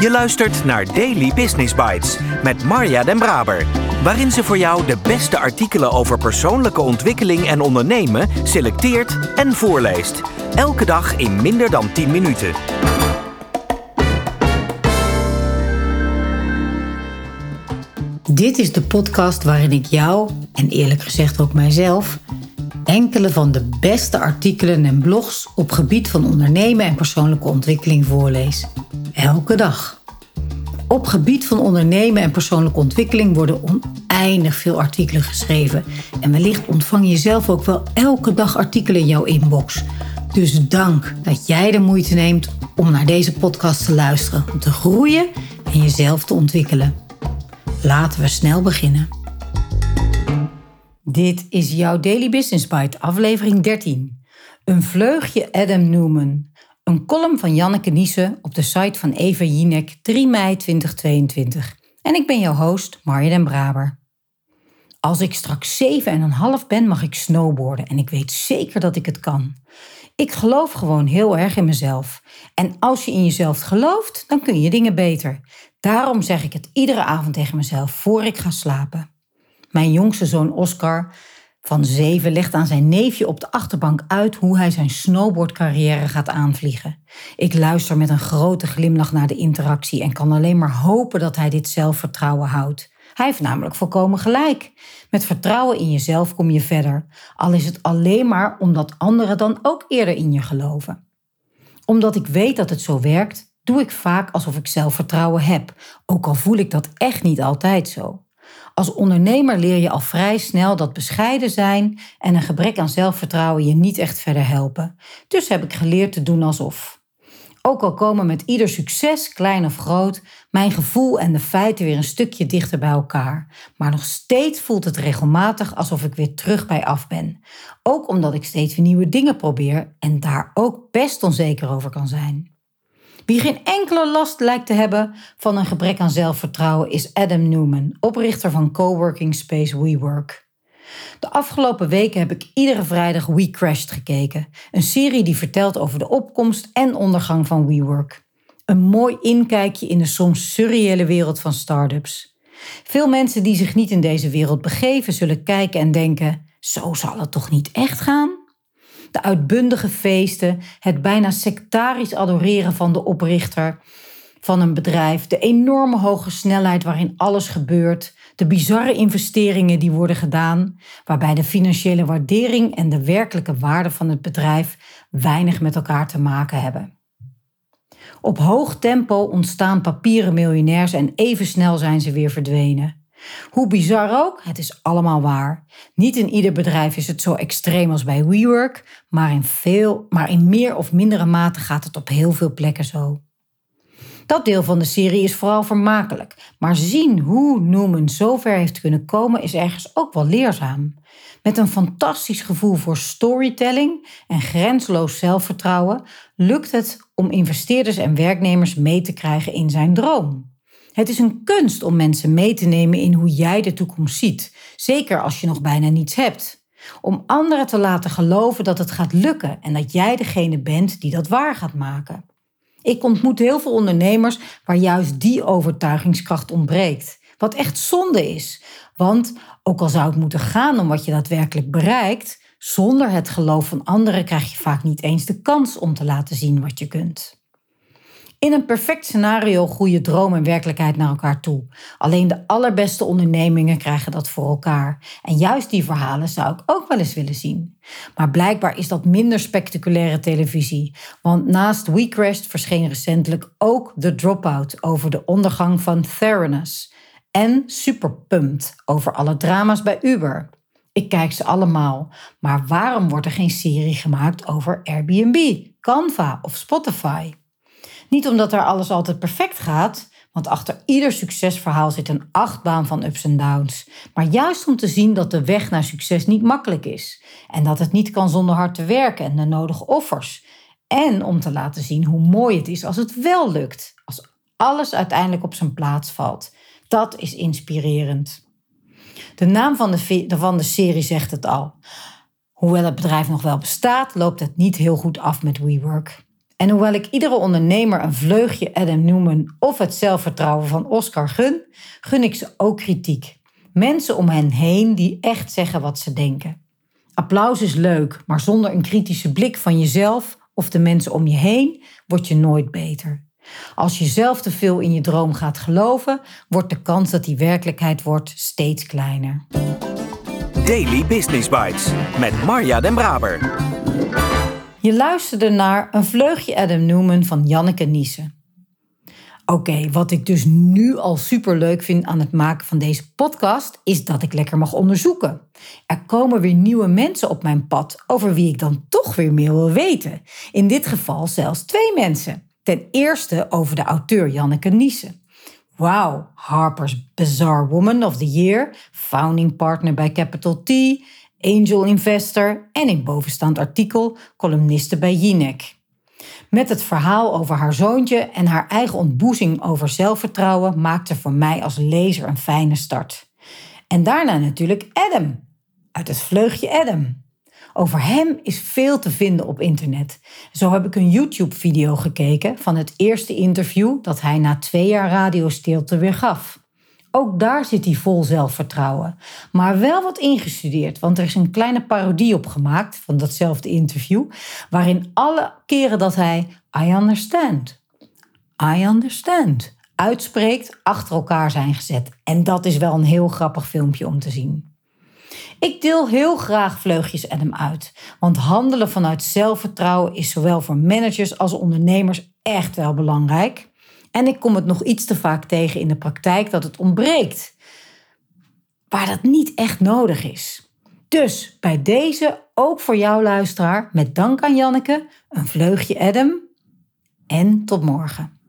Je luistert naar Daily Business Bites met Marja Den Braber, waarin ze voor jou de beste artikelen over persoonlijke ontwikkeling en ondernemen selecteert en voorleest. Elke dag in minder dan 10 minuten. Dit is de podcast waarin ik jou, en eerlijk gezegd ook mijzelf, enkele van de beste artikelen en blogs op gebied van ondernemen en persoonlijke ontwikkeling voorlees. Elke dag. Op gebied van ondernemen en persoonlijke ontwikkeling worden oneindig veel artikelen geschreven. En wellicht ontvang je zelf ook wel elke dag artikelen in jouw inbox. Dus dank dat jij de moeite neemt om naar deze podcast te luisteren, om te groeien en jezelf te ontwikkelen. Laten we snel beginnen. Dit is jouw Daily Business Bite, aflevering 13. Een vleugje Adam Newman. Een column van Janneke Niese op de site van Eva Jinek, 3 mei 2022. En ik ben jouw host, Marja den Braber. Als ik straks 7,5 ben, mag ik snowboarden en ik weet zeker dat ik het kan. Ik geloof gewoon heel erg in mezelf. En als je in jezelf gelooft, dan kun je dingen beter. Daarom zeg ik het iedere avond tegen mezelf voor ik ga slapen. Mijn jongste zoon Oscar van zeven legt aan zijn neefje op de achterbank uit hoe hij zijn snowboardcarrière gaat aanvliegen. Ik luister met een grote glimlach naar de interactie en kan alleen maar hopen dat hij dit zelfvertrouwen houdt. Hij heeft namelijk volkomen gelijk. Met vertrouwen in jezelf kom je verder, al is het alleen maar omdat anderen dan ook eerder in je geloven. Omdat ik weet dat het zo werkt, doe ik vaak alsof ik zelfvertrouwen heb, ook al voel ik dat echt niet altijd zo. Als ondernemer leer je al vrij snel dat bescheiden zijn en een gebrek aan zelfvertrouwen je niet echt verder helpen. Dus heb ik geleerd te doen alsof. Ook al komen met ieder succes, klein of groot, mijn gevoel en de feiten weer een stukje dichter bij elkaar. Maar nog steeds voelt het regelmatig alsof ik weer terug bij af ben. Ook omdat ik steeds weer nieuwe dingen probeer en daar ook best onzeker over kan zijn. Wie geen enkele last lijkt te hebben van een gebrek aan zelfvertrouwen is Adam Newman, oprichter van coworking space WeWork. De afgelopen weken heb ik iedere vrijdag We Crashed gekeken, een serie die vertelt over de opkomst en ondergang van WeWork. Een mooi inkijkje in de soms surreële wereld van start-ups. Veel mensen die zich niet in deze wereld begeven zullen kijken en denken: zo zal het toch niet echt gaan? De uitbundige feesten, het bijna sectarisch adoreren van de oprichter van een bedrijf, de enorme hoge snelheid waarin alles gebeurt, de bizarre investeringen die worden gedaan, waarbij de financiële waardering en de werkelijke waarde van het bedrijf weinig met elkaar te maken hebben. Op hoog tempo ontstaan papieren miljonairs en even snel zijn ze weer verdwenen. Hoe bizar ook, het is allemaal waar. Niet in ieder bedrijf is het zo extreem als bij WeWork, maar in, veel, maar in meer of mindere mate gaat het op heel veel plekken zo. Dat deel van de serie is vooral vermakelijk, maar zien hoe Newman zo ver heeft kunnen komen is ergens ook wel leerzaam. Met een fantastisch gevoel voor storytelling en grensloos zelfvertrouwen lukt het om investeerders en werknemers mee te krijgen in zijn droom. Het is een kunst om mensen mee te nemen in hoe jij de toekomst ziet, zeker als je nog bijna niets hebt. Om anderen te laten geloven dat het gaat lukken en dat jij degene bent die dat waar gaat maken. Ik ontmoet heel veel ondernemers waar juist die overtuigingskracht ontbreekt. Wat echt zonde is. Want ook al zou het moeten gaan om wat je daadwerkelijk bereikt, zonder het geloof van anderen krijg je vaak niet eens de kans om te laten zien wat je kunt. In een perfect scenario groeien droom en werkelijkheid naar elkaar toe. Alleen de allerbeste ondernemingen krijgen dat voor elkaar. En juist die verhalen zou ik ook wel eens willen zien. Maar blijkbaar is dat minder spectaculaire televisie. Want naast WeCrashed verscheen recentelijk ook The Dropout over de ondergang van Theranos. En Superpumped over alle drama's bij Uber. Ik kijk ze allemaal. Maar waarom wordt er geen serie gemaakt over Airbnb, Canva of Spotify? Niet omdat er alles altijd perfect gaat, want achter ieder succesverhaal zit een achtbaan van ups en downs. Maar juist om te zien dat de weg naar succes niet makkelijk is. En dat het niet kan zonder hard te werken en de nodige offers. En om te laten zien hoe mooi het is als het wel lukt. Als alles uiteindelijk op zijn plaats valt. Dat is inspirerend. De naam van de, van de serie zegt het al. Hoewel het bedrijf nog wel bestaat, loopt het niet heel goed af met WeWork. En hoewel ik iedere ondernemer een vleugje Adam Newman of het zelfvertrouwen van Oscar gun, gun ik ze ook kritiek. Mensen om hen heen die echt zeggen wat ze denken. Applaus is leuk, maar zonder een kritische blik van jezelf of de mensen om je heen word je nooit beter. Als je zelf te veel in je droom gaat geloven, wordt de kans dat die werkelijkheid wordt steeds kleiner. Daily Business Bites met Marja Den Braber. Je luisterde naar een vleugje Adam Newman van Janneke Niesen. Oké, wat ik dus nu al super leuk vind aan het maken van deze podcast, is dat ik lekker mag onderzoeken. Er komen weer nieuwe mensen op mijn pad over wie ik dan toch weer meer wil weten. In dit geval zelfs twee mensen. Ten eerste over de auteur Janneke Niesen. Wauw, Harper's Bizarre Woman of the Year, founding partner bij Capital T, angel investor en in bovenstaand artikel columniste bij Jinek. Met het verhaal over haar zoontje en haar eigen ontboezing over zelfvertrouwen maakte voor mij als lezer een fijne start. En daarna natuurlijk Adam, uit het vleugje Adam. Over hem is veel te vinden op internet. Zo heb ik een YouTube-video gekeken van het eerste interview dat hij na twee jaar radiostilte weer gaf. Ook daar zit hij vol zelfvertrouwen. Maar wel wat ingestudeerd, want er is een kleine parodie op gemaakt van datzelfde interview, waarin alle keren dat hij I understand, I understand uitspreekt, achter elkaar zijn gezet. En dat is wel een heel grappig filmpje om te zien. Ik deel heel graag vleugjes Adam uit, want handelen vanuit zelfvertrouwen is zowel voor managers als ondernemers echt wel belangrijk. En ik kom het nog iets te vaak tegen in de praktijk dat het ontbreekt. Waar dat niet echt nodig is. Dus bij deze ook voor jou luisteraar, met dank aan Janneke, een vleugje Adam en tot morgen.